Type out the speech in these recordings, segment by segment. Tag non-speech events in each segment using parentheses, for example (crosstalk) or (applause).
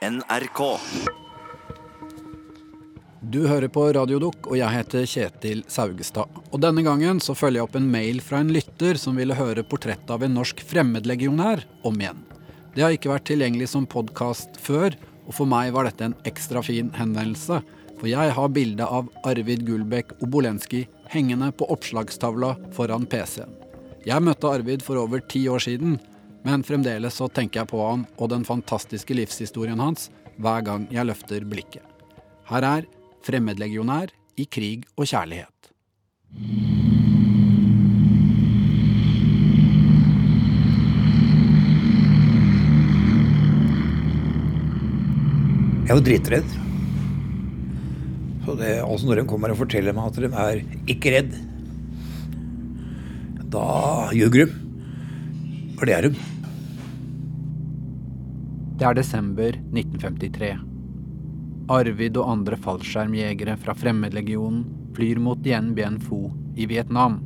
NRK. Du hører på Radiodok, og jeg heter Kjetil Saugestad. Og denne gangen så følger jeg opp en mail fra en lytter som ville høre portrettet av en norsk fremmedlegionær om igjen. Det har ikke vært tilgjengelig som podkast før, og for meg var dette en ekstra fin henvendelse. For jeg har bilde av Arvid Gulbekk Obolenskij hengende på oppslagstavla foran PC-en. Jeg møtte Arvid for over ti år siden, men fremdeles så tenker jeg på han og den fantastiske livshistorien hans hver gang jeg løfter blikket. Her er Fremmedlegionær i krig og kjærlighet. Jeg er jo dritredd. Så det, altså når de kommer og forteller meg at de er ikke redd, da ljuger de. For det er de. Det er desember 1953. Arvid og andre fallskjermjegere fra Fremmedlegionen flyr mot Dien Bien Phu i Vietnam.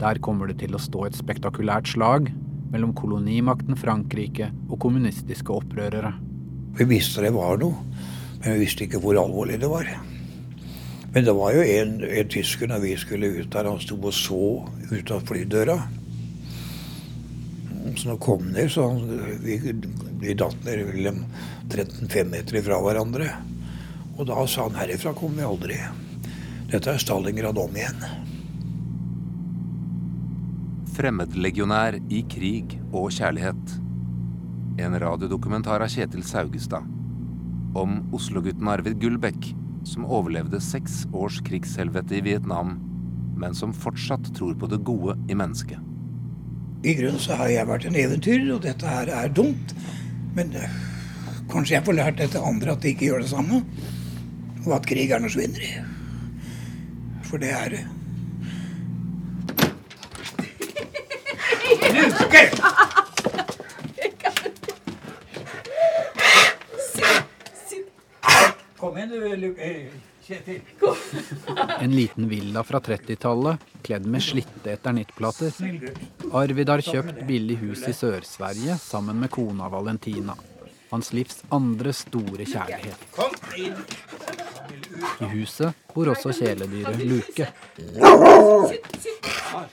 Der kommer det til å stå et spektakulært slag mellom kolonimakten Frankrike og kommunistiske opprørere. Vi visste det var noe, men vi visste ikke hvor alvorlig det var. Men det var jo en, en tysker når vi skulle ut der, han sto og så ut av flydøra. Så og kom ned, så han, vi, vi datt ned vel 13-5 meter fra hverandre. Og da sa han herifra kommer vi aldri. Dette er Stalingrad om igjen. Fremmedlegionær i krig og kjærlighet. En radiodokumentar av Kjetil Saugestad. Om Oslo-gutten Arvid Gullbekk, som overlevde seks års krigshelvete i Vietnam, men som fortsatt tror på det gode i mennesket. I grunnen så har jeg vært en eventyrer, og dette her er dumt. Men øh, kanskje jeg får lært etter andre at de ikke gjør det samme. Og at krig er noe svinneri. For det er det. Luke! Kom igjen, du, Luke. (laughs) En liten villa fra 30-tallet, kledd med slitte eternittplater. Arvid har kjøpt billig hus i Sør-Sverige sammen med kona Valentina. Hans livs andre store kjærlighet. I huset bor også kjæledyret Luke.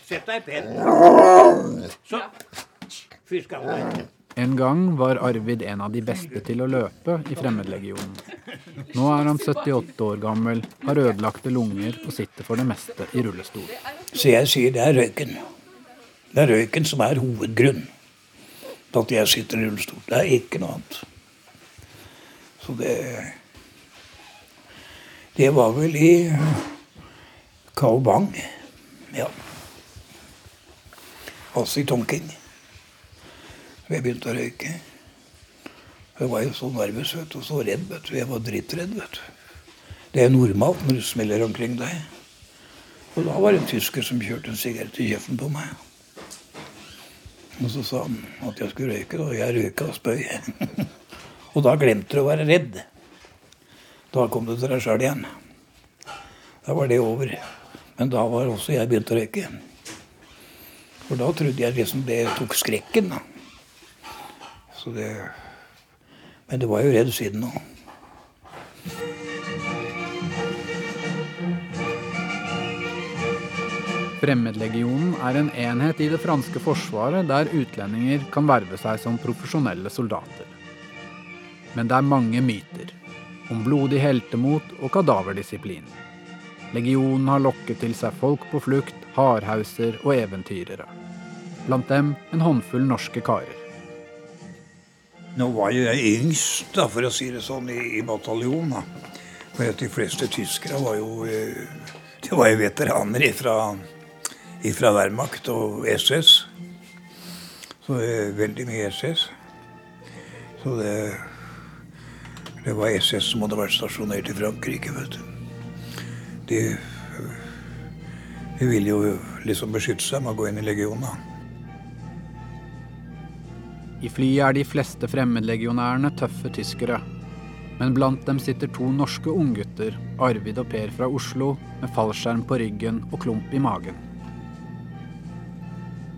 Sett deg pent. Så. Fy skalle. En gang var Arvid en av de beste til å løpe i Fremmedlegionen. Nå er han 78 år gammel, har ødelagte lunger og sitter for det meste i rullestol. Så jeg sier det er røyken. Det er røyken som er hovedgrunn til at jeg sitter i rullestol. Det er ikke noe annet. Så det Det var vel i Cao Bang. Ja. Altså i Tonking. Jeg begynte å røyke. Jeg var jo så nervøs vet og så redd. vet du. Jeg var drittredd. vet du. Det er normalt når du smeller omkring deg. Og da var det en tysker som kjørte en sigarett i kjeften på meg. Og så sa han at jeg skulle røyke, og jeg røyka og spøy. (laughs) og da glemte du å være redd. Da kom du til deg sjøl igjen. Da var det over. Men da var også jeg begynt å røyke. For da trodde jeg liksom det tok skrekken. da. Så det Men det var jo redd siden òg. Fremmedlegionen er en enhet i det franske forsvaret der utlendinger kan verve seg som profesjonelle soldater. Men det er mange myter om blodig heltemot og kadaverdisiplin. Legionen har lokket til seg folk på flukt, hardhauser og eventyrere. Blant dem en håndfull norske karer. Nå var jo jeg yngst, da, for å si det sånn, i, i bataljonen. da. For de fleste tyskere var jo eh, Det var jo veteraner ifra, ifra Wehrmacht og SS. Så eh, veldig mye SS. Så det Det var SS som hadde vært stasjonert i Frankrike, vet du. De, de ville jo liksom beskytte seg med å gå inn i legionen. da. I flyet er de fleste fremmedlegionærene tøffe tyskere. Men blant dem sitter to norske unggutter, Arvid og Per fra Oslo, med fallskjerm på ryggen og klump i magen.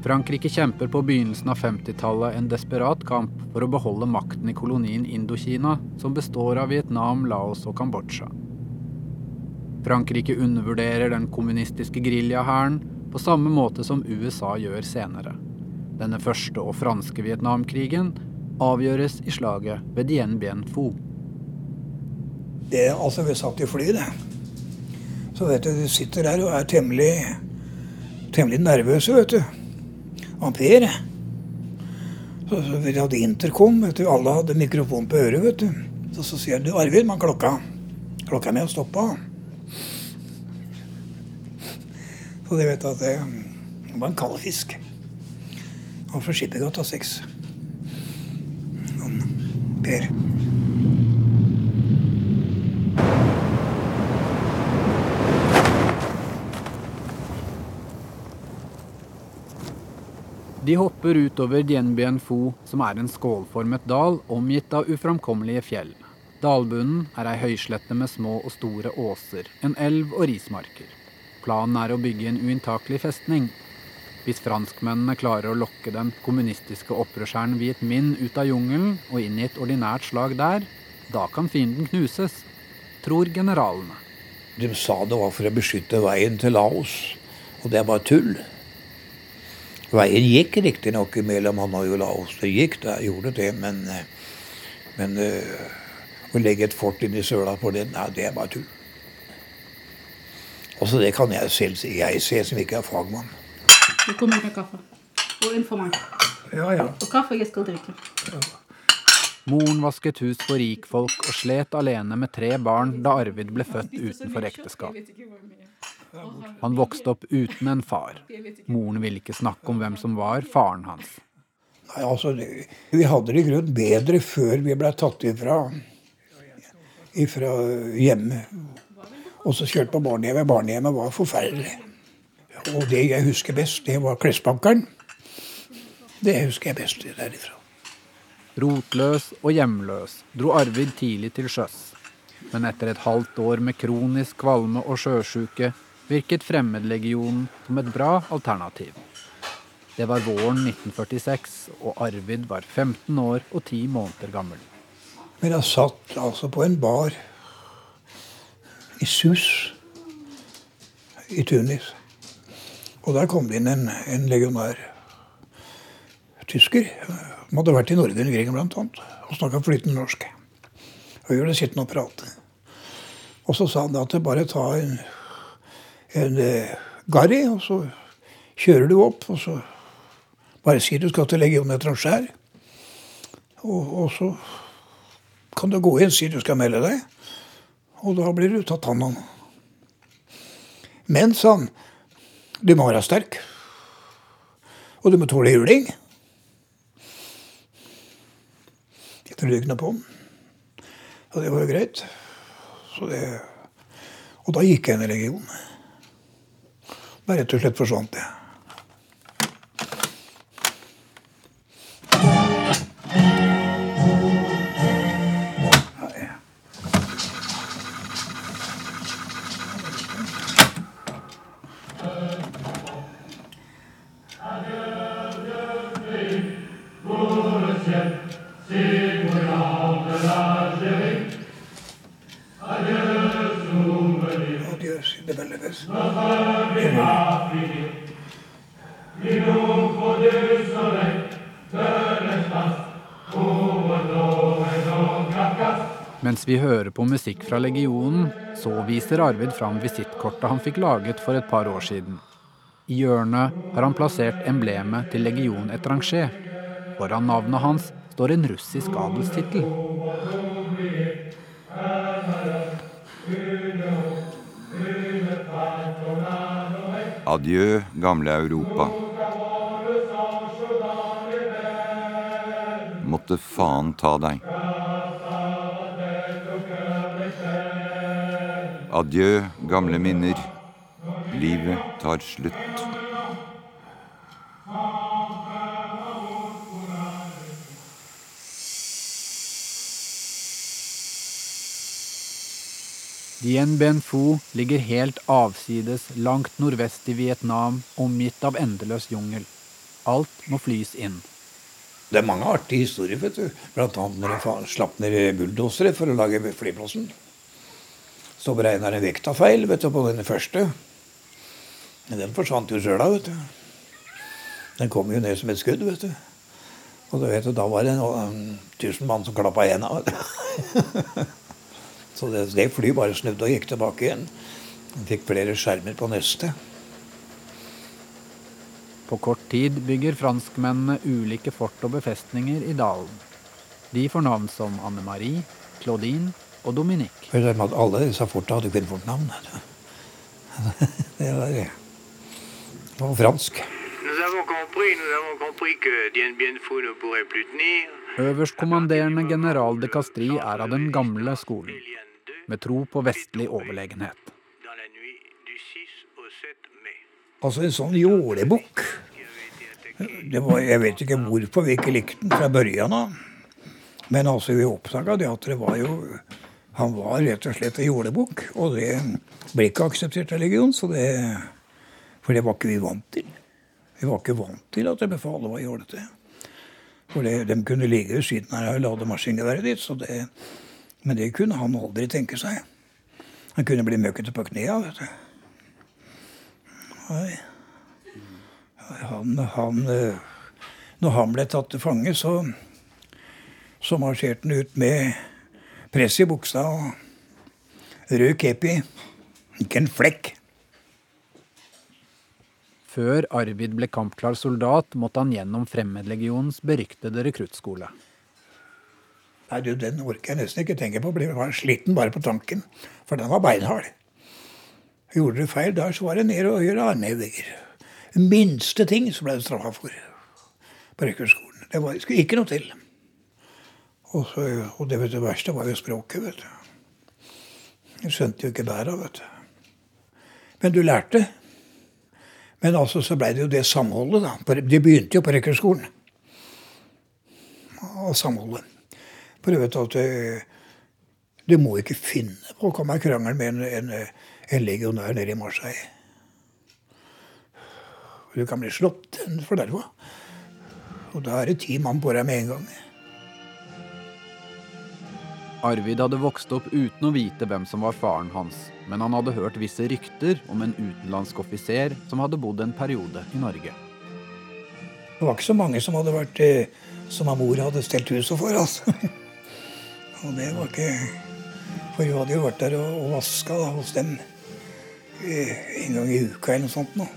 Frankrike kjemper på begynnelsen av 50-tallet en desperat kamp for å beholde makten i kolonien Indokina, som består av Vietnam, Laos og Kambodsja. Frankrike undervurderer den kommunistiske geriljahæren på samme måte som USA gjør senere. Denne første og franske Vietnamkrigen avgjøres i slaget ved Dien Bien Phu. Det, altså, Vi satt i fly, det. Så vet du, du sitter der og er temmelig, temmelig nervøse, vet du. Ampere. Så, så Vi hadde intercom. vet du, Alle hadde mikrofon på øret. vet du. Så, så sier du 'Arvid, man klokka'. Klokka mi har stoppa. Så de vet at det, det var en kald fisk. Han fra Skippergata 6. Han Per. De hopper utover Dien Phu, som er en skålformet dal omgitt av uframkommelige fjell. Dalbunnen er ei høyslette med små og store åser, en elv og rismarker. Planen er å bygge en uinntakelig festning. Hvis franskmennene klarer å lokke den kommunistiske opprørshæren Viet Minh ut av jungelen og inn i et ordinært slag der, da kan fienden knuses, tror generalene. De sa det var for å beskytte veien til Laos, og det er bare tull. Veien gikk riktignok mellom Hanoi og Laos. Det gikk, det gjorde det, men, men uh, å legge et fort inn i søla på det, nei, det er bare tull. Også det kan jeg selv si. Jeg ser som ikke er fagmann. Det kommer med kaffe. Og en for meg. Ja, ja. Og kaffe jeg skal drikke. Moren vasket hus for rikfolk og slet alene med tre barn da Arvid ble født utenfor ekteskap. Han vokste opp uten en far. Moren ville ikke snakke om hvem som var faren hans. Nei, altså, Vi hadde det i grunnen bedre før vi ble tatt ifra, ifra hjemmet. Og så kjørt på barnehjemmet. Barnehjemmet var forferdelig. Og det jeg husker best, det var klesbankeren. Det husker jeg best derifra. Rotløs og hjemløs dro Arvid tidlig til sjøs. Men etter et halvt år med kronisk kvalme og sjøsjuke virket Fremmedlegionen som et bra alternativ. Det var våren 1946, og Arvid var 15 år og 10 måneder gammel. Men jeg satt altså på en bar i Sus i Tunis. Og der kom det inn en, en legionær tysker. Han hadde vært i Norge under bl.a. og snakka flytende norsk. Og gjorde det sittende og prate. Og så sa han da at det bare ta en, en uh, Garri, og så kjører du opp, og så bare sier du skal til Legion Etranger. Og, og så kan du gå inn, si du skal melde deg. Og da blir du tatt hånd om. Men, sa han, du må være sterk. Og du må tåle juling. Jeg trodde ikke noe på. Og det var jo greit. Det, og da gikk jeg inn i regionen. Da rett og slett forsvant det. Fra Legionen, så viser Arvid fram visittkortet han fikk laget for et par år siden. I hjørnet har han plassert emblemet til Legion Etranger. Foran navnet hans står en russisk adelstittel. Adjø, gamle Europa. Måtte faen ta deg. Adjø, gamle minner. Livet tar slutt. Dien Ben Phu ligger helt avsides langt nordvest i Vietnam, omgitt av endeløs jungel. Alt må flys inn. Det er mange artige historier, vet du. Blant annet når de slapp ned bulldosere for å lage flyplassen. Så beregna de vekta feil vet du, på den første. Men den forsvant jo sjøl da, vet du. Den kom jo ned som et skudd, vet du. Og du vet, da var det en tusen mann som klappa igjen. (laughs) Så det, det flyet bare snudde og gikk tilbake igjen. Den fikk flere skjermer på neste. På kort tid bygger franskmennene ulike fort og befestninger i dalen. De får navn som Anne Marie, Claudine og Dominique. Alle disse forta hadde kvinnfolknavn. (laughs) Det var, det var fransk. Øverstkommanderende general de Castri er av den gamle skolen, med tro på vestlig overlegenhet. Altså en sånn jålebukk. Jeg vet ikke hvorfor vi ikke likte den fra børjan av. Men altså vi oppdaga det at det var jo Han var rett og slett en jålebukk. Og det ble ikke akseptert av legion, det, for det var ikke vi vant til. Vi var ikke vant til at befalet var jålete. For det, de kunne ligge ved siden av lademaskingeværet lade maskingeværet ditt. Så det, men det kunne han aldri tenke seg. Han kunne bli møkkete på knea, vet du. Oi. Han, han, når han ble tatt til fange, så, så marsjerte han ut med press i buksa og rød kepi. Ikke en flekk. Før Arvid ble kampklar soldat, måtte han gjennom Fremmedlegionens beryktede rekruttskole. Nei, du, Den orker jeg nesten ikke tenke på. Jeg var sliten bare på tanken. For den var beinhard. Gjorde du feil der, så var det ned og gjøre armhevinger. Minste ting så ble du straffa for på rekruttskolen. Det var, skulle ikke noe til. Og, så, og det, vet du, verste var jo språket, vet du. Jeg skjønte jo ikke bæra, vet du. Men du lærte. Men altså så blei det jo det samholdet, da. Det begynte jo på rekruttskolen. Og samholdet. For du vet at du, du må ikke finne på å komme i krangel med en, en en legionær nede i Marseille. Du kan bli slått for derfor. Og da er det ti mann på deg med en gang. Arvid hadde vokst opp uten å vite hvem som var faren hans, men han hadde hørt visse rykter om en utenlandsk offiser som hadde bodd en periode i Norge. Det var ikke så mange som hadde vært eh, som mor hadde stelt huset for, altså. (laughs) Og det var ikke For hun hadde jo vært der og, og vaska hos dem en gang i uka eller noe sånt. Nå.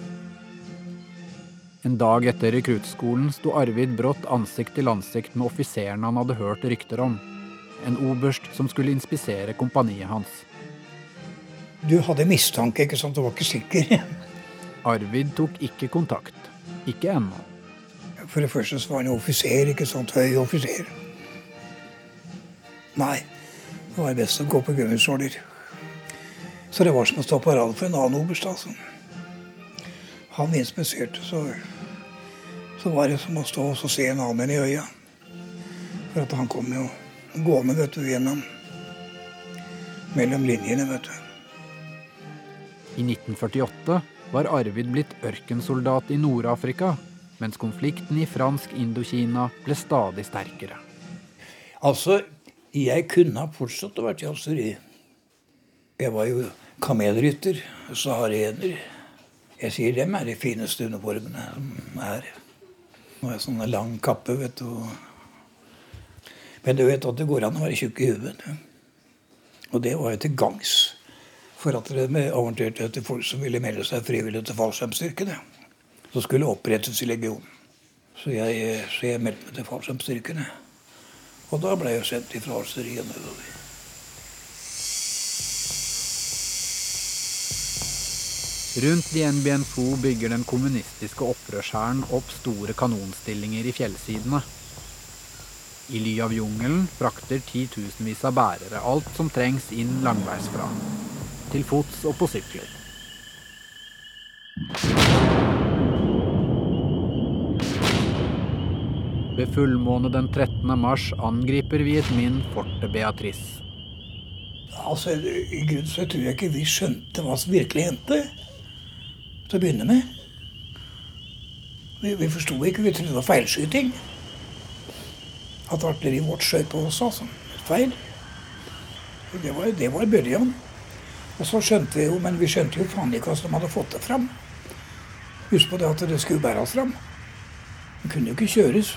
En dag etter rekruttskolen sto Arvid brått ansikt til ansikt med offiseren han hadde hørt rykter om. En oberst som skulle inspisere kompaniet hans. Du hadde mistanke, ikke sant? Du var ikke sikker? (laughs) Arvid tok ikke kontakt. Ikke ennå. For det første så var han offiser, ikke sant? Høy offiser. Nei, det var best å gå på gummisåler. Så det var som å stå på rad for en annen oberst. Altså. Han inspiserte, så, så var det som å stå og se en annen i øya. For at han kom jo gående vet du, gjennom mellom linjene, vet du. I 1948 var Arvid blitt ørkensoldat i Nord-Afrika, mens konflikten i fransk Indokina ble stadig sterkere. Altså, jeg kunne ha fortsatt å være jazzeri. Jeg var jo kamelrytter, sahariener. Jeg sier dem er de fineste uniformene som er. Nå har jeg sånn lang kappe, vet du. Men du vet at det går an å være tjukk i huet. Og det var jo til gangs for at de avanterte etter folk som ville melde seg frivillig til fallskjermstyrkene. Som skulle opprettes i legionen. Så jeg, så jeg meldte meg til fallskjermstyrkene. Og da ble jeg sendt ifra Alseriet nedover. Rundt Dien Bien Phu bygger den kommunistiske opprørshæren opp store kanonstillinger i fjellsidene. I ly av jungelen frakter titusenvis av bærere alt som trengs inn langveisfra. Til fots og på sykler. Ved fullmåne den 13. mars angriper vi et min Forte Beatrice. Altså, I grunnen så tror jeg ikke vi skjønte hva som virkelig hendte til å begynne med. Vi, vi forsto ikke, vi trodde det var feilskyting. At artilleriet vårt skjøt på oss, altså. Feil. Det var, det var børjan. Og så skjønte vi jo, men vi skjønte jo faen ikke hvordan de hadde fått det fram. Husk på det at det skulle bæres fram. Det kunne jo ikke kjøres.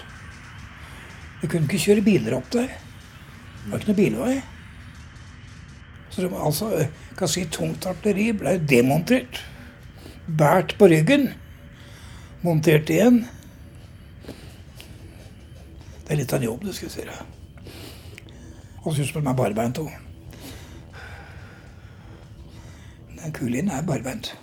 Vi kunne ikke kjøre biler opp der. Det var ikke noe bilvei. Så det var altså, kan si tungt artilleri ble demontert. Båret på ryggen. Montert igjen. Det er litt av en jobb, du skal si det. Og så husk du meg barbeint òg. Den kulien er barbeint.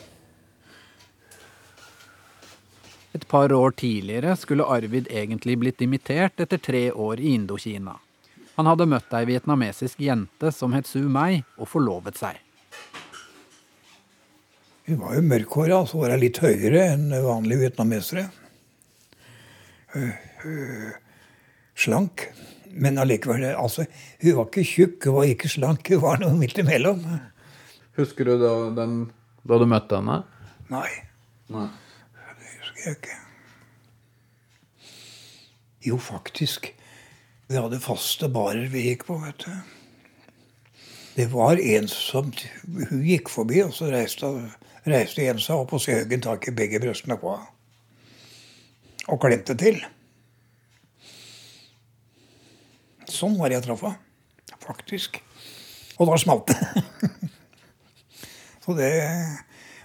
Et par år tidligere skulle Arvid egentlig blitt dimittert etter tre år i Indokina. Han hadde møtt ei vietnamesisk jente som het Su Mei, og forlovet seg. Hun var jo mørkhåra, så var hun litt høyere enn vanlige vietnamesere. Slank. Men allikevel altså, Hun var ikke tjukk, hun var ikke slank, hun var noe midt imellom. Husker du da, den, da du møtte henne? Nei, Nei. det husker jeg ikke. Jo, faktisk. Vi hadde faste barer vi gikk på, vet du. Det var en som Hun gikk forbi, og så reiste, reiste en seg opp og så høgg tak i begge brystene på henne. Og klemte til. Sånn var jeg traff henne. Faktisk. Og da smalt det. (laughs) så det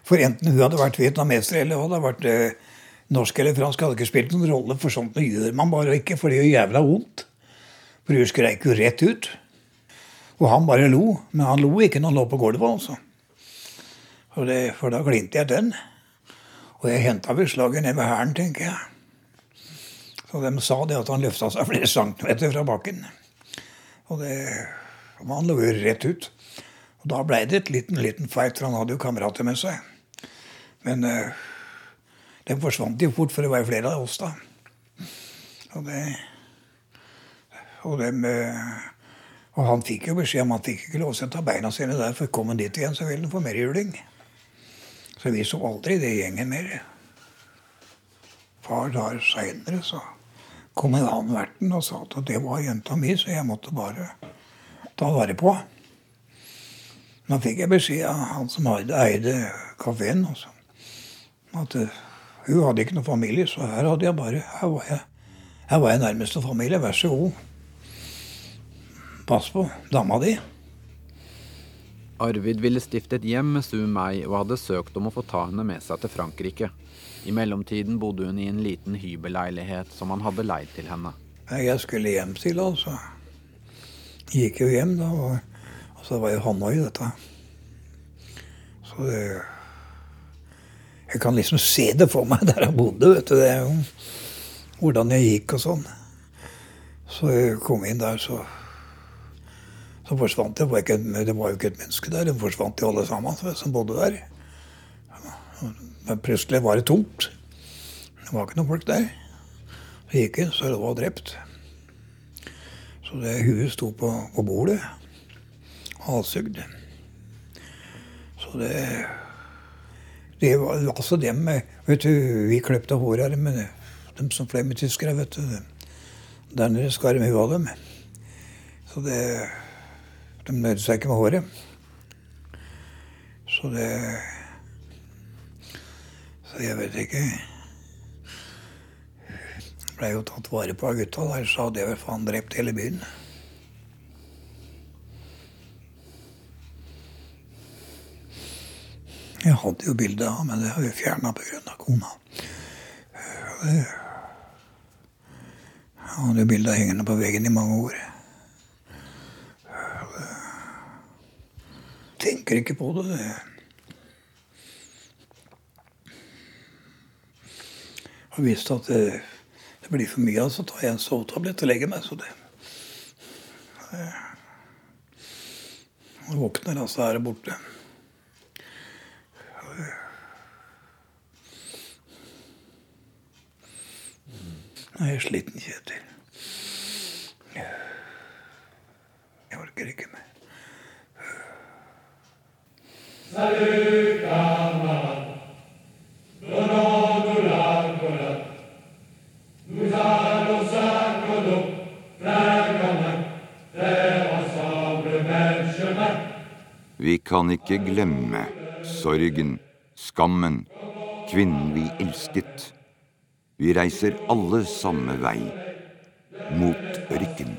For enten hun hadde vært vietnameser eller hun hadde vært eh, norsk eller fransk, hadde ikke spilt noen rolle, for sånt gjør man bare ikke, for det gjør jævla vondt. For hun skreik jo rett ut. Og han bare lo. Men han lo ikke når han lå på gulvet, altså. For, det, for da glinte jeg den. Og jeg henta vel ned ved hælen, tenker jeg. Så de sa det at han løfta seg flere centimeter fra bakken. Og det Han lå jo rett ut. Og da blei det et liten, liten fight, for han hadde jo kamerater med seg. Men uh, de forsvant jo fort, for det var jo flere av oss da. Og det og, dem, eh, og han fikk jo beskjed om at han fikk ikke lov å sette beina sine der, for kom han dit igjen, så ville han få mer juling. Så vi så aldri det gjengen mer. Far der seinere så kom en annen verten og sa at det var jenta mi, så jeg måtte bare ta vare på. Da fikk jeg beskjed av han som eide, kafeen, at uh, hun hadde ikke noe familie, så her hadde jeg bare Her var jeg, her var jeg nærmeste familie, vær så god. Pass på dama di. Arvid ville stifte et hjem med Su Mei og hadde søkt om å få ta henne med seg til Frankrike. I mellomtiden bodde hun i en liten hybelleilighet som han hadde leid til henne. Jeg skulle hjem til henne, så gikk jo hjem, da. Og, og så var jo Hanoi, dette. Så det Jeg kan liksom se det for meg der jeg bodde, vet du. Det er jo hvordan jeg gikk og sånn. Så jeg kom inn der, så så forsvant det. Ikke, det var jo ikke et menneske der. Det forsvant jo alle sammen som bodde der. Men plutselig var det tomt. Det var ikke noen folk der. Så gikk inn, så det var drept. Så det huet sto på, på bordet. Halshugd. Så det Det var altså dem Vet du, vi kløpte håret med dem som fløy med tyskere, vet du. Der nede skar de huet av dem. Så det de nøyde seg ikke med håret. Så det Så jeg vet ikke. Blei jo tatt vare på av gutta der, så hadde jeg vel faen drept hele byen. Jeg hadde jo bilde av, men det har vi fjerna pga. kona. Jeg hadde jo bilde hengende på veggen i mange år. Tenker ikke på det. Jeg har visst at det, det blir for mye, så tar jeg en sovetablett og legger meg. Så det Jeg våkner, så er det borte. Nå er jeg sliten, Kjetil. Vi kan ikke glemme sorgen, skammen, kvinnen vi elsket. Vi reiser alle samme vei, mot ørken.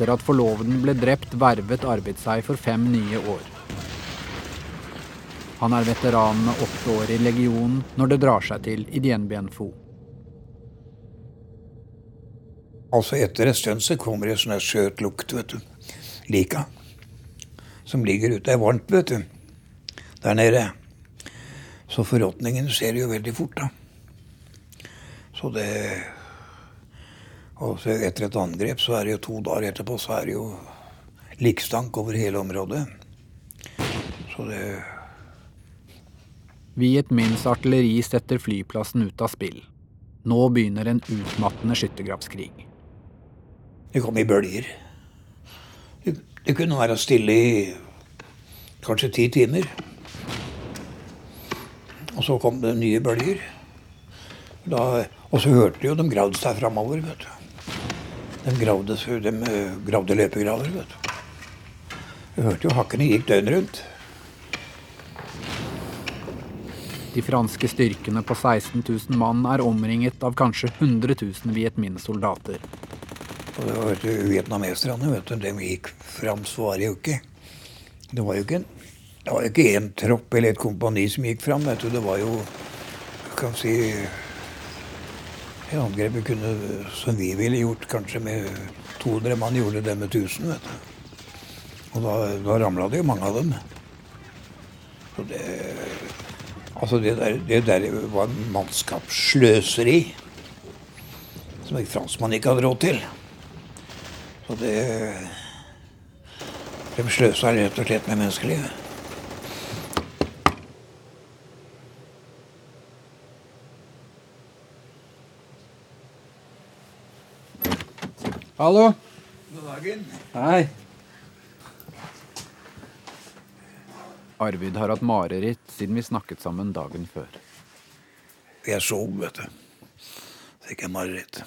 Etter at forloveden ble drept, vervet Arvid seg for fem nye år. Han er veteran med åtte år i legionen når det drar seg til i Dien Bien Phu. Altså etter en stund så kommer det sånn søt lukt, vet du. Lika. Som ligger ute. Det er varmt, vet du. Der nede. Så forråtningen skjer jo veldig fort, da. Så det Og så etter et angrep, så er det jo to dager etterpå, så er det jo likstank over hele området. Så det Minhs artilleri setter flyplassen ut av spill. Nå begynner en utmattende skyttergravskrig. Det kom i bølger. Det, det kunne være stille i kanskje ti timer. Og så kom det nye bølger. Da, og så hørte jo de gravd seg framover, vet du. De gravde, de gravde løpegraver, vet du. Du hørte jo hakkene gikk døgnet rundt. De franske styrkene på 16 000 mann er omringet av kanskje 100 000 Viet Minh-soldater. Og det var jo vietnameserne, vet du. De gikk fram, svarer jo ikke Det var jo ikke en det var ikke én tropp eller et kompani som gikk fram. Vet du. Det var jo du kan si Angrepet kunne, som vi ville gjort, kanskje med 200 mann, gjorde det med 1000. vet du. Og da, da ramla det jo mange av dem. Så det Altså, det der, det der var mannskapssløseri som en franskmann ikke hadde råd til. Så det De sløsa rett og slett med menneskelivet. Hallo? God dagen. Hei. Arvid har hatt mareritt siden vi snakket sammen dagen før. Jeg sov, vet du. Så fikk jeg mareritt.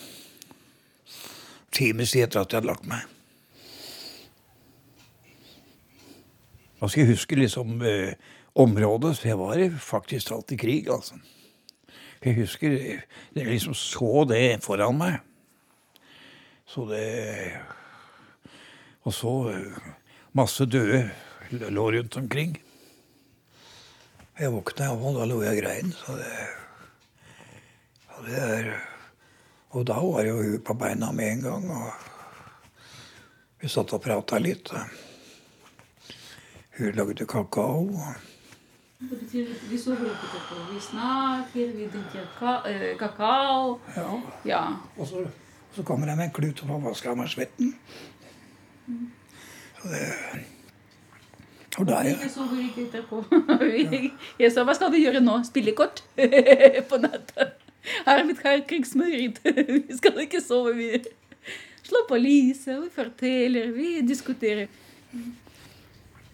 Times etter at jeg hadde lagt meg. Da skal jeg huske liksom eh, området. Så jeg var faktisk alt i krig, altså. Jeg husker Jeg liksom så det foran meg. Så det Og så eh, masse døde lå rundt omkring. Jeg våkna, og da lå jeg og grein. Så det, og det er Og da var jo hun på beina med en gang. Og vi satt og prata litt. Hun lagde kakao. Det betyr vi sover ikke. Vi snakker, vi drikker eh, kakao. Ja. Ja. Og så, så kommer jeg med en klut og får vaska meg svetten. Så det Og da jeg Jeg sover etterpå. Jeg sa hva skal du gjøre nå? Spille kort (laughs) på natta? Arvid har krigsmareritt. (laughs) Vi skal ikke sove. Vi slår på lyset, vi forteller, vi diskuterer.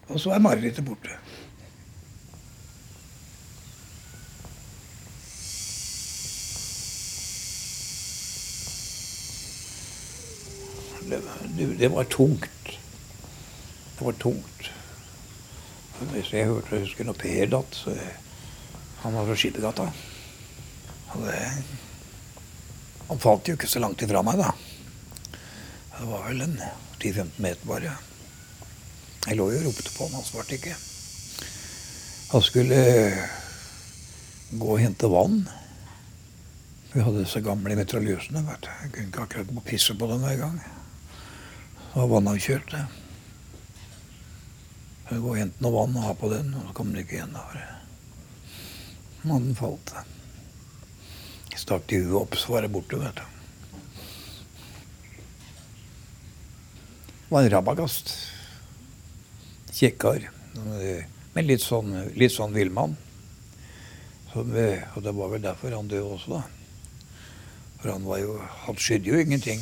Og så er marerittet borte. Det, det, var tungt. Det var tungt. Hvis jeg hørte husker når Per datt så Han var fra Skippergata. Han falt jo ikke så langt ifra meg, da. Det var vel en 10-15 meter bare. Jeg lå jo og ropte på han, han svarte ikke. Han skulle gå og hente vann. Vi hadde disse gamle mitraljøsene. vet. Jeg kunne ikke akkurat gå pisse på dem hver gang. Så var vannavkjølt. det. Jeg Gå og hente noe vann og ha på den, og så kom det ikke igjen. da. Mannen falt. Jeg stakk de huet opp, så var det borte, vet du. Det var en rabagast. Kjekkar. Men litt sånn, litt sånn villmann. Så Og det var vel derfor han døde også, da. For han var jo Han skydde jo ingenting.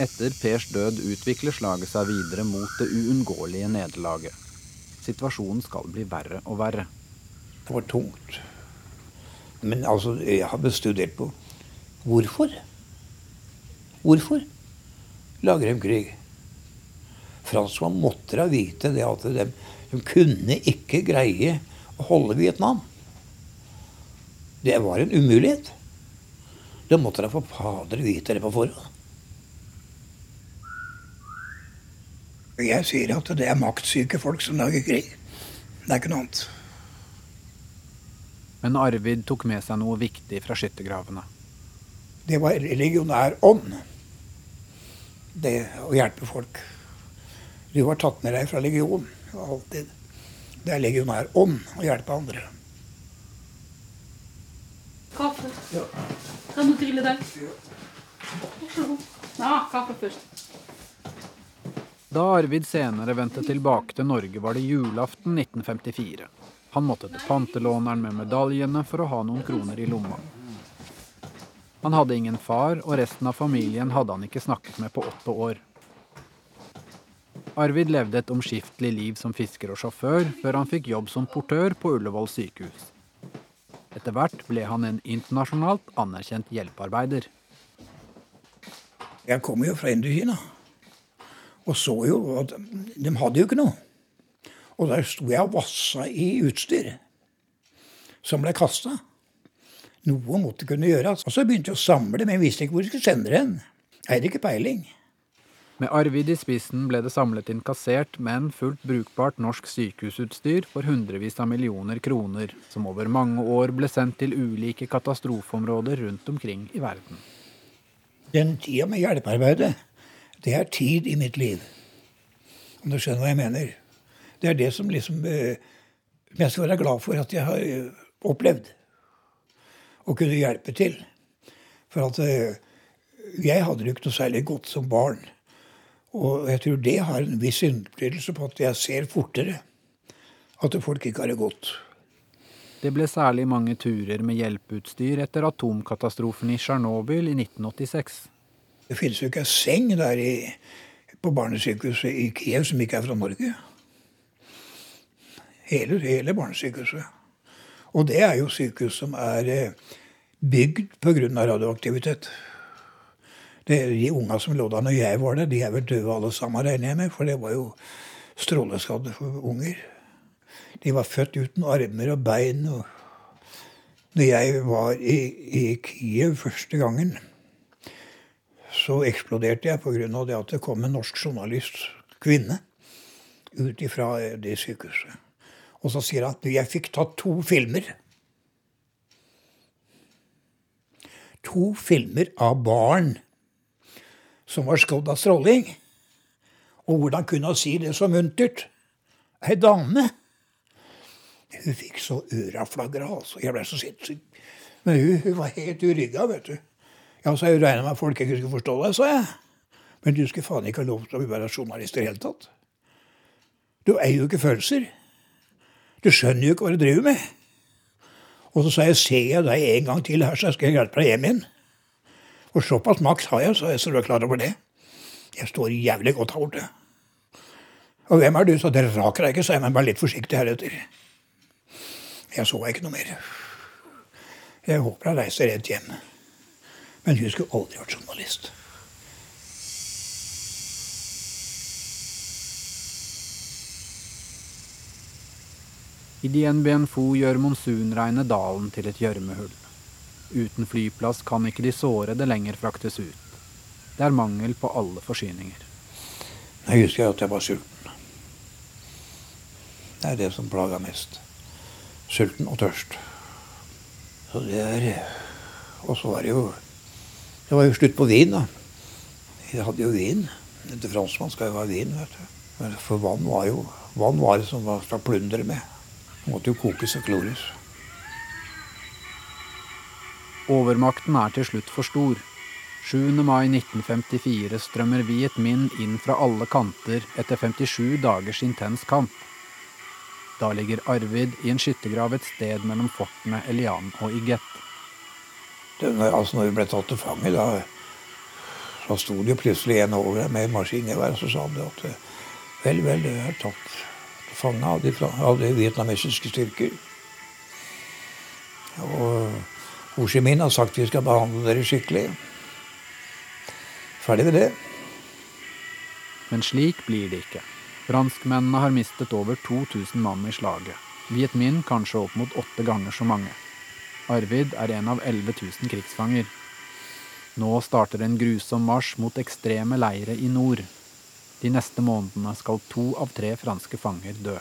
Etter Pers død utvikler slaget seg videre mot det uunngåelige nederlaget. Situasjonen skal bli verre og verre. Det var tungt. Men altså, jeg har studert på hvorfor. Hvorfor lager de krig? Franskmann måtte da vite det at de, de kunne ikke greie å holde Vietnam. Det var en umulighet. Det måtte da for fader vite det på forhånd. Jeg sier at det er maktsyke folk som lager krig. Det er ikke noe annet. Men Arvid tok med seg noe viktig fra skyttergravene. Det var legionær ånd. Det å hjelpe folk. Du var tatt med deg fra legion. Alltid. Det er legionær ånd å hjelpe andre. Kaffe. Kan du trille den? Vær så god. Ja, kaffe først. Da Arvid senere vendte tilbake til Norge, var det julaften 1954. Han måtte til pantelåneren med medaljene for å ha noen kroner i lomma. Han hadde ingen far, og resten av familien hadde han ikke snakket med på åtte år. Arvid levde et omskiftelig liv som fisker og sjåfør, før han fikk jobb som portør på Ullevål sykehus. Etter hvert ble han en internasjonalt anerkjent hjelpearbeider. Jeg kommer jo fra Indokina og så jo at de hadde jo ikke noe. Og der sto jeg og vassa i utstyr som ble kasta. Noe måtte kunne gjøres. Og så begynte jeg å samle, men jeg visste ikke hvor jeg skulle sende det hen. Jeg hadde ikke peiling. Med Arvid i spissen ble det samlet inn kassert, men fullt brukbart norsk sykehusutstyr for hundrevis av millioner kroner, som over mange år ble sendt til ulike katastrofeområder rundt omkring i verden. Den tida med hjelpearbeidet det er tid i mitt liv. Om du skjønner hva jeg mener. Det er det som liksom eh, jeg skal være glad for at jeg har eh, opplevd. Og kunne hjelpe til. For at eh, jeg hadde det ikke noe særlig godt som barn. Og jeg tror det har en viss innflytelse på at jeg ser fortere at folk ikke har det godt. Det ble særlig mange turer med hjelpeutstyr etter atomkatastrofen i Tsjernobyl i 1986. Det finnes jo ikke en seng der i, på barnesykehuset i Kiev som ikke er fra Norge. Hele, hele barnesykehuset. Og det er jo sykehus som er eh, bygd pga. radioaktivitet. Det, de unga som lå der når jeg var der, de er vel døde alle sammen, regner jeg med. For det var jo stråleskadde unger. De var født uten armer og bein. og når jeg var i, i Kiev første gangen, så eksploderte jeg pga. det at det kom en norsk journalist, kvinne, ut ifra det sykehuset. Og så sier han at jeg fikk tatt to filmer. To filmer av barn som var skodd av stråling. Og hvordan kunne hun si det så muntert? Ei dame. Hun fikk så øra flagra, altså. Jeg ble så sinnssyk. Men hun, hun var helt urygga, vet du. Ja, så jeg regna med at folk ikke skulle forstå deg, sa jeg. Men du skulle faen ikke ha lov til å være journalist i det hele tatt. Du eier jo ikke følelser. Du skjønner jo ikke hva du driver med. Og så sa jeg ser jeg deg en gang til her, så skal jeg hjelpe deg hjem igjen. Og såpass makt har jeg, så jeg så du er klar over det. Jeg står jævlig godt her borte. Og hvem er du? Så dere raker deg ikke, sa jeg, men vær litt forsiktig heretter. Jeg så ikke noe mer. Jeg håper jeg reiser rett hjem. Men hun skulle aldri vært journalist. I Dien Bien Phu gjør monsunregnet dalen til et gjørmehull. Uten flyplass kan ikke de sårede lenger fraktes ut. Det er mangel på alle forsyninger. Jeg husker at jeg var sulten. Det er det som plaga mest. Sulten og tørst. Så det er Og så var det jo det var jo slutt på vin, da. Jeg hadde jo vin. Etter franskmann skal jo ha vin. vet du. For vann var jo vann var det som var fra plunder med. Det måtte jo kokes og klores. Overmakten er til slutt for stor. 7. mai 1954 strømmer Viet Minh inn fra alle kanter etter 57 dagers intens kamp. Da ligger Arvid i en skyttergrav et sted mellom fortene Elian og Iget. Det, altså når vi ble tatt til fange, da så sto det jo plutselig en over med maskingevær, og sa de at vel, vel, du er tatt til fange av de, av de vietnamesiske styrker. Og Ho Chi Minh har sagt vi skal behandle dere skikkelig. Ferdig med det. Men slik blir det ikke. Franskmennene har mistet over 2000 mann i slaget. Viet Minh kanskje opp mot åtte ganger så mange. Arvid er en av 11 000 krigsfanger. Nå starter en grusom marsj mot ekstreme leire i nord. De neste månedene skal to av tre franske fanger dø.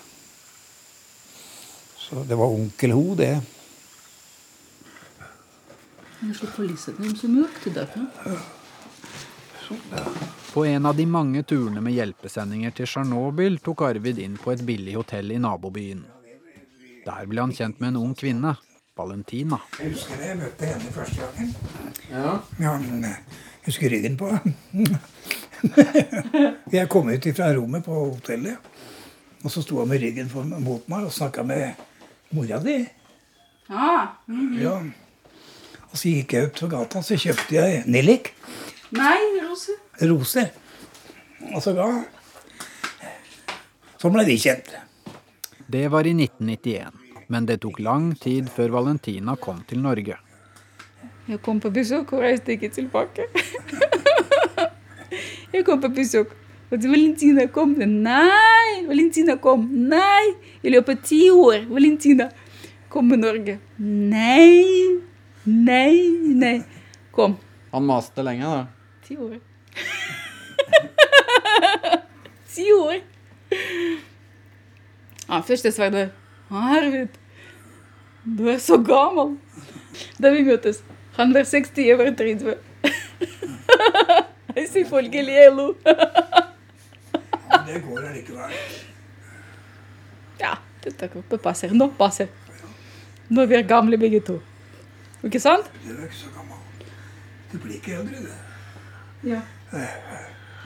Så det var onkel Ho, det. Jeg slår på lyset. Det så mørkt i dag. På en av de mange turene med hjelpesendinger til Tsjernobyl tok Arvid inn på et billig hotell i nabobyen. Der ble han kjent med en ung kvinne, Valentina. Jeg husker jeg møtte henne første gangen. Ja. Ja, men jeg husker ryggen på. (laughs) jeg kom ut fra rommet på hotellet, og så sto han med ryggen mot meg og snakka med mora di. Ah, Ja. Og så gikk jeg ut på gata, så kjøpte jeg nellik. nei, Rose. Roser. Og så ga Sånn ble de kjent. Det var i 1991, men det tok lang tid før Valentina kom til Norge. Jeg kom på besøk og reiste ikke tilbake. (laughs) jeg kom på besøk. Og Valentina kom. Nei! Valentina kom. Nei! I løpet av ti år. Valentina kom til Norge. Nei! Nei, nei. Kom. Han maste lenge, da. Ti år. (laughs) Ti år. Ja, først jeg svarte Arvid, du er så gammel. Da vi møtes. Han var 60, jeg var 30. Jeg Selvfølgelig jeg lo. Men det går allikevel. Ja, dette det passer. Nå passer. Nå er vi gamle begge to. Ikke sant? Du er ikke så gammel. Du blir ikke eldre, du. Ja.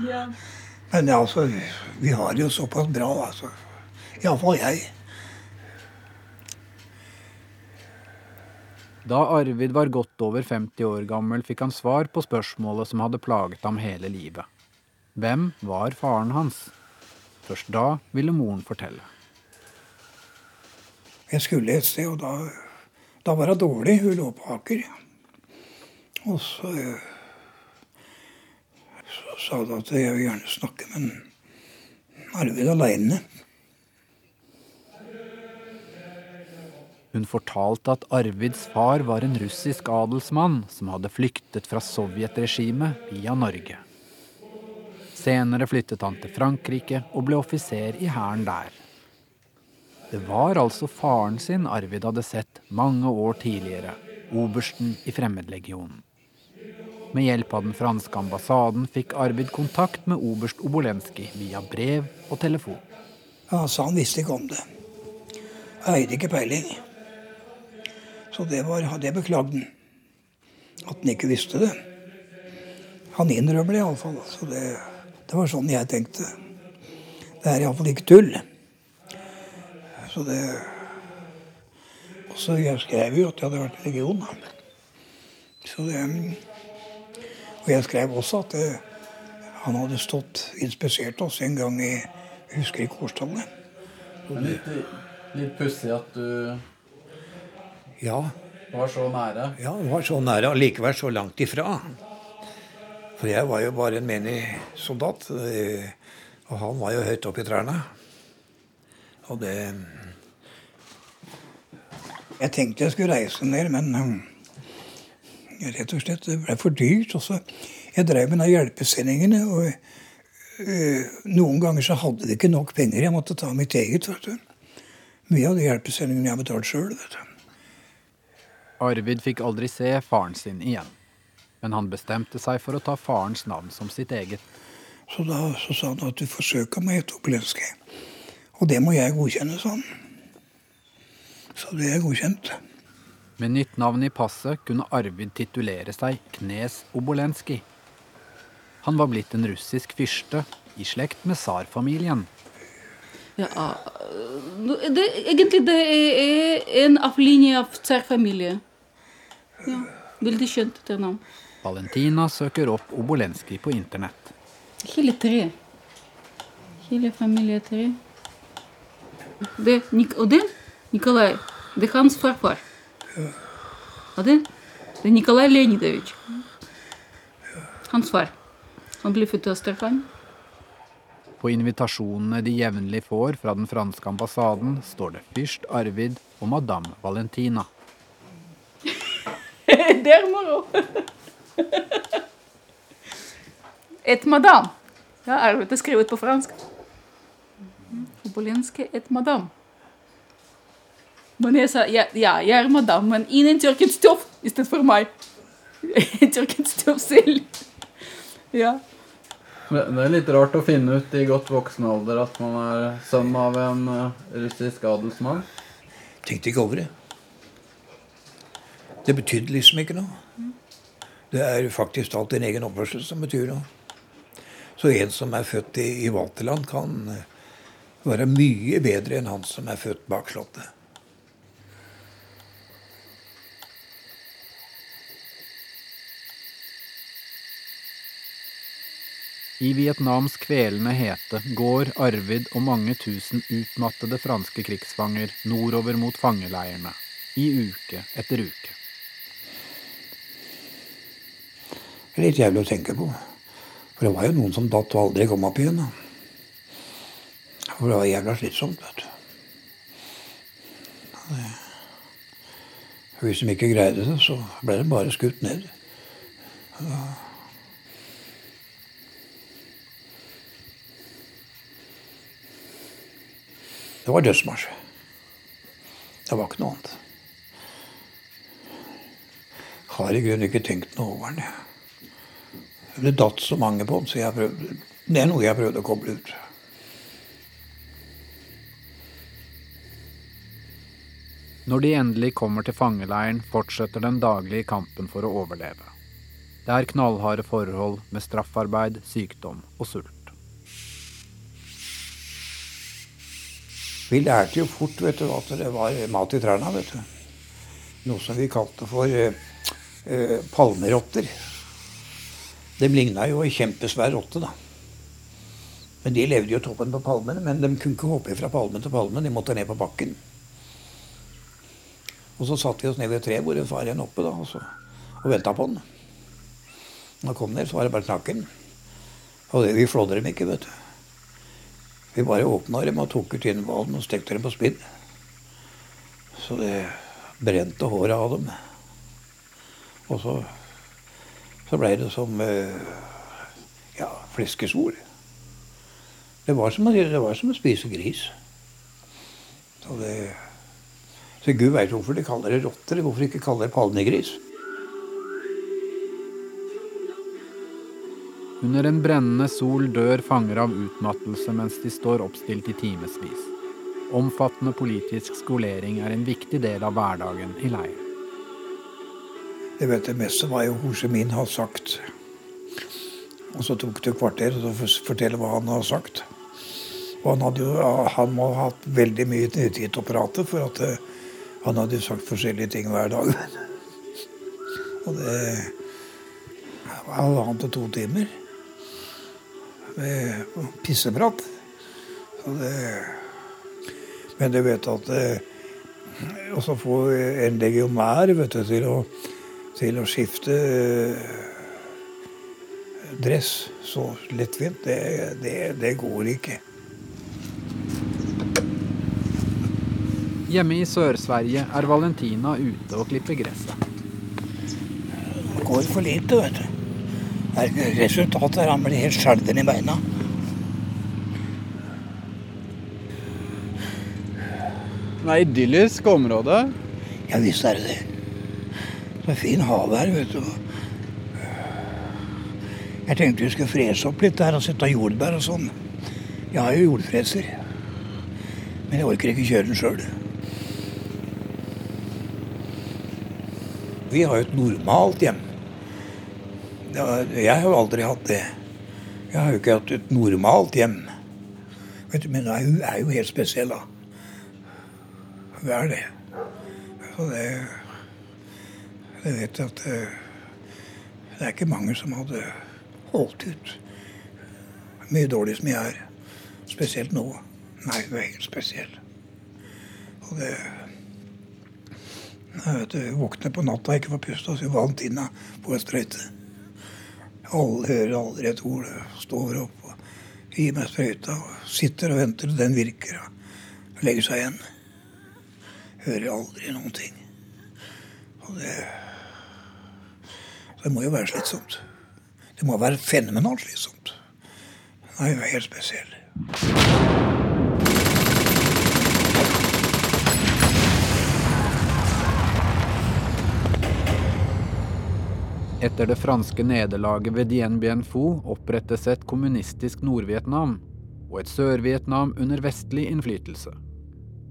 ja. Men altså, vi har det jo såpass bra, altså. Iallfall jeg. Da Arvid var godt over 50 år gammel, fikk han svar på spørsmålet som hadde plaget ham hele livet. Hvem var faren hans? Først da ville moren fortelle. Jeg skulle et sted, og da, da var hun dårlig. Hun lå på Aker. Og så, så sa hun at jeg vil gjerne snakke med Arvid aleine. Hun fortalte at Arvids far var en russisk adelsmann som hadde flyktet fra sovjetregimet via Norge. Senere flyttet han til Frankrike og ble offiser i hæren der. Det var altså faren sin Arvid hadde sett mange år tidligere, obersten i Fremmedlegionen. Med hjelp av den franske ambassaden fikk Arvid kontakt med oberst Obolenskij via brev og telefon. Sa han visste ikke om det. Jeg eide ikke peiling. Så det, var, det beklagde han. At han ikke visste det. Han innrømmer det iallfall. Så det, det var sånn jeg tenkte. Det er iallfall ikke tull. Så det Og så jeg skrev jo at jeg hadde vært i legion. Så det Og jeg skrev også at det, han hadde stått inspisert oss en gang i Jeg husker ikke årstallet. Litt, litt pussig at du Ja, Det var så nære. ja, det var så nære og likevel så langt ifra. For jeg var jo bare en menig soldat, eh, og han var jo høyt oppe i trærne. Og det Jeg tenkte jeg skulle reise ned, men eh, rett og slett det ble for dyrt. Også. Jeg drev med de hjelpesendingene, og eh, noen ganger så hadde de ikke nok penger. Jeg måtte ta mitt eget. vet du. Mye av de hjelpesendingene jeg har betalt sjøl. Arvid fikk aldri se faren sin igjen. Men han bestemte seg for å ta farens navn som sitt eget. Så da så sa han at du forsøker meg et Obolenskij. Og det må jeg godkjenne, sa han. Så det er godkjent. Med nytt navn i passet kunne Arvid titulere seg Knes Obolenskij. Han var blitt en russisk fyrste, i slekt med tsarfamilien. Ja, øh, det, egentlig det er det en av linje av tsarfamilie. Ja, veldig kjent det navn. Valentina søker opp Obolenskij på internett. Hele tre. Hele familie tre. Det, Nik den Nikolai. Det er hans farfar. Ja, det, det er Nikolai Leonidovitsj. Hans far. Han ble født i Astrakan. På invitasjonene de jevnlig får fra den franske ambassaden, står det fyrst Arvid og madame Valentina. (laughs) det er moro! Et madame. Ja, er det skrevet på fransk. Obolenske et madame. Men jeg sa ja, ja, jeg er madame, men ingen tørket stoff i stedet for meg. (laughs) En tørket stoff selv. Ja. Det er litt rart å finne ut i godt voksen alder at man er sønn av en eh, russisk adelsmann. Tenkte ikke over det. Det betydde liksom ikke noe. Det er faktisk alt din egen oppførsel som betyr noe. Så en som er født i, i Vaterland, kan eh, være mye bedre enn han som er født bak Slottet. I Vietnams kvelende hete går Arvid og mange tusen utmattede franske krigsfanger nordover mot fangeleirene, i uke etter uke. Det er litt jævlig å tenke på. For det var jo noen som datt og aldri kom opp igjen. da. For det var jævla slitsomt, vet du. Hvis de ikke greide det, så ble de bare skutt ned. Det var dødsmarsj. Det var ikke noe annet. Har i grunnen ikke tenkt noe over den. jeg. Det datt så mange på den, så jeg prøvde, det er noe jeg prøvde å koble ut. Når de endelig kommer til fangeleiren, fortsetter den daglige kampen for å overleve. Det er knallharde forhold med straffarbeid, sykdom og sult. Vi lærte jo fort vet du, at det var mat i trærne. vet du. Noe som vi kalte for eh, eh, palmerotter. De ligna jo ei kjempesvær rotte, da. Men De levde jo toppen på palmene, men de kunne ikke hoppe fra palme til palme. De måtte ned på bakken. Og så satte vi oss ned ved et tre hvor det var en oppe, da, og, så, og venta på den. Når han kom ned, så var det bare knakken. Og det, vi flådde dem ikke, vet du. Vi bare åpna dem og tok ut innhvalen og stekte dem på spinn. Så det brente håret av dem. Og så, så blei det som eh, ja, fleskesvor. Det var som, det var som å spise gris. Så, det, så Gud veit hvorfor de kaller det rotter. Hvorfor ikke kaller det palmegris. Under en brennende sol dør fanger av utmattelse mens de står oppstilt i timevis. Omfattende politisk skolering er en viktig del av hverdagen i leiren. Jeg vet det meste var jo Ho Chi Minh har sagt. Og så tok det et kvarter å fortelle hva han har sagt. Og han, hadde jo, han må ha hatt veldig mye tid til å prate, for at eh, han hadde jo sagt forskjellige ting hver dag. (laughs) Og det var halvannen til to timer med pisseprat. Det, men du vet at eh, Og så få en legionær vet du, til å til å skifte eh, dress så lettvint, det, det, det går ikke. Hjemme i Sør-Sverige er Valentina ute og klipper gresset. Det går for lite, vet du. Resultatet er at han blir helt skjelven i beina. Det er idyllisk område. Ja visst er det det. Så fin hav her, vet du. Jeg tenkte vi skulle frese opp litt der og sette jordbær og sånn. Jeg har jo jordfreser. Men jeg orker ikke kjøre den sjøl. Vi har jo et normalt hjem. Jeg har jo aldri hatt det. Jeg har jo ikke hatt et normalt hjem. Vet du, Men hun er jo helt spesiell, da. Hun er det. Så det Jeg vet at eh, det er ikke mange som hadde holdt ut mye dårlig som jeg er. Spesielt nå. Nei, du er helt spesiell. Og det Jeg våkner på natta ikke får puste, og så inna på en sprøyte. Alle hører aldri et ord. Står opp og gir meg sprøyta. og Sitter og venter til den virker. og Legger seg igjen. Hører aldri noen ting. Og det Det må jo være slitsomt. Det må være fenomenalt slitsomt. Den er jo helt spesiell. Etter det franske nederlaget ved Dien Bien Phu opprettes et kommunistisk Nord-Vietnam og et Sør-Vietnam under vestlig innflytelse.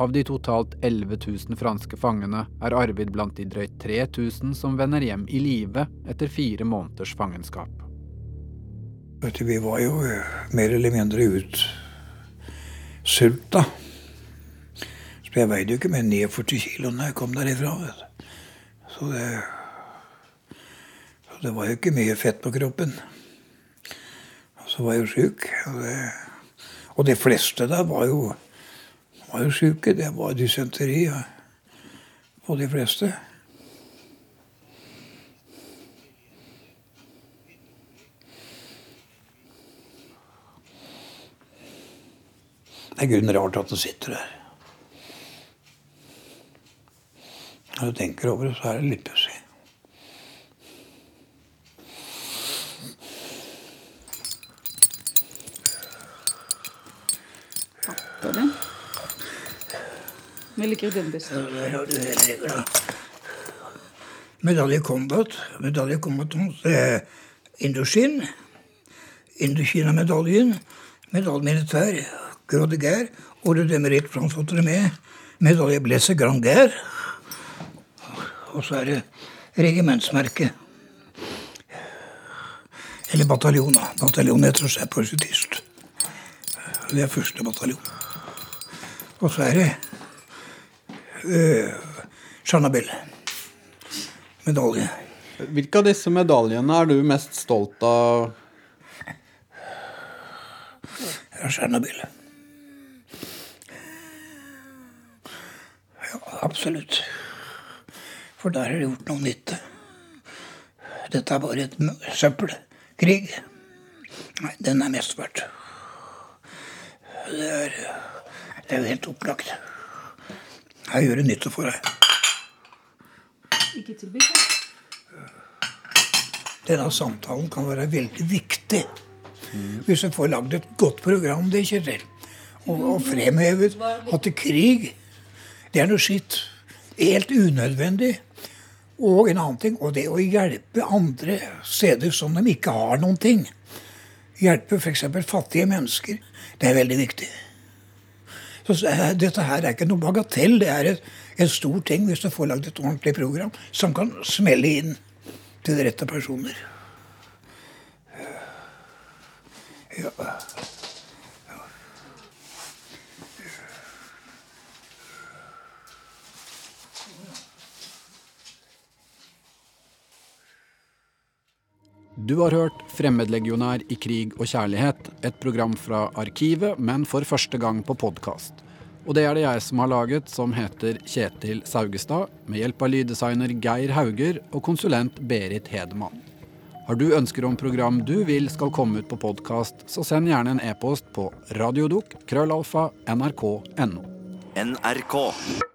Av de totalt 11 000 franske fangene er Arvid blant de drøyt 3000 som vender hjem i live etter fire måneders fangenskap. Vi var jo eh, mer eller mindre utsulta. Så jeg veide jo ikke mer enn 49 kilo når jeg kom derifra. Vet. Så det, det var jo ikke mye fett på kroppen. Og så var jeg jo sjuk. Og, og de fleste der var jo, var jo sjuke. Det var dysenteri på de fleste. Det er grunnen rart at den sitter der. Når du tenker over det, så er det litt Jeg liker Dumbus. Medalje Combat. Medalje Combatant det er Indokina. Indokina-medaljen. Medalje militær. Gros de Guerre. Ordre de mérite France. Medalje Blesse Grand Guerre. Og så er det regimentsmerke. Eller bataljon, da. Bataljon heter seg på. Det er første bataljon. Og så er det uh, Chernobyl. Medalje. Hvilke av disse medaljene er du mest stolt av? Tsjernobyl. Ja, absolutt. For der har det gjort noe nytte. Dette er bare et søppelkrig. Nei, den er mest verdt. Det er, det er jo helt opplagt. Her gjør det nytte for deg. Ikke tilby. Denne samtalen kan være veldig viktig. Hvis du får lagd et godt program, det, Kjetil, og, og fremhevet at det krig, det er noe skitt. Helt unødvendig. Og en annen ting, og det å hjelpe andre steder som de ikke har noen ting. Hjelpe f.eks. fattige mennesker. Det er veldig viktig. Så eh, dette her er ikke noe bagatell. Det er en stor ting hvis du får lagd et ordentlig program som kan smelle inn til de rette personer. Ja. Du har hørt 'Fremmedlegionær i krig og kjærlighet', et program fra Arkivet, men for første gang på podkast. Og det er det jeg som har laget, som heter Kjetil Saugestad, med hjelp av lyddesigner Geir Hauger og konsulent Berit Hedemann. Har du ønsker om program du vil skal komme ut på podkast, så send gjerne en e-post på radiodok.krøllalfa.nrk.no. krøllalfa NRK.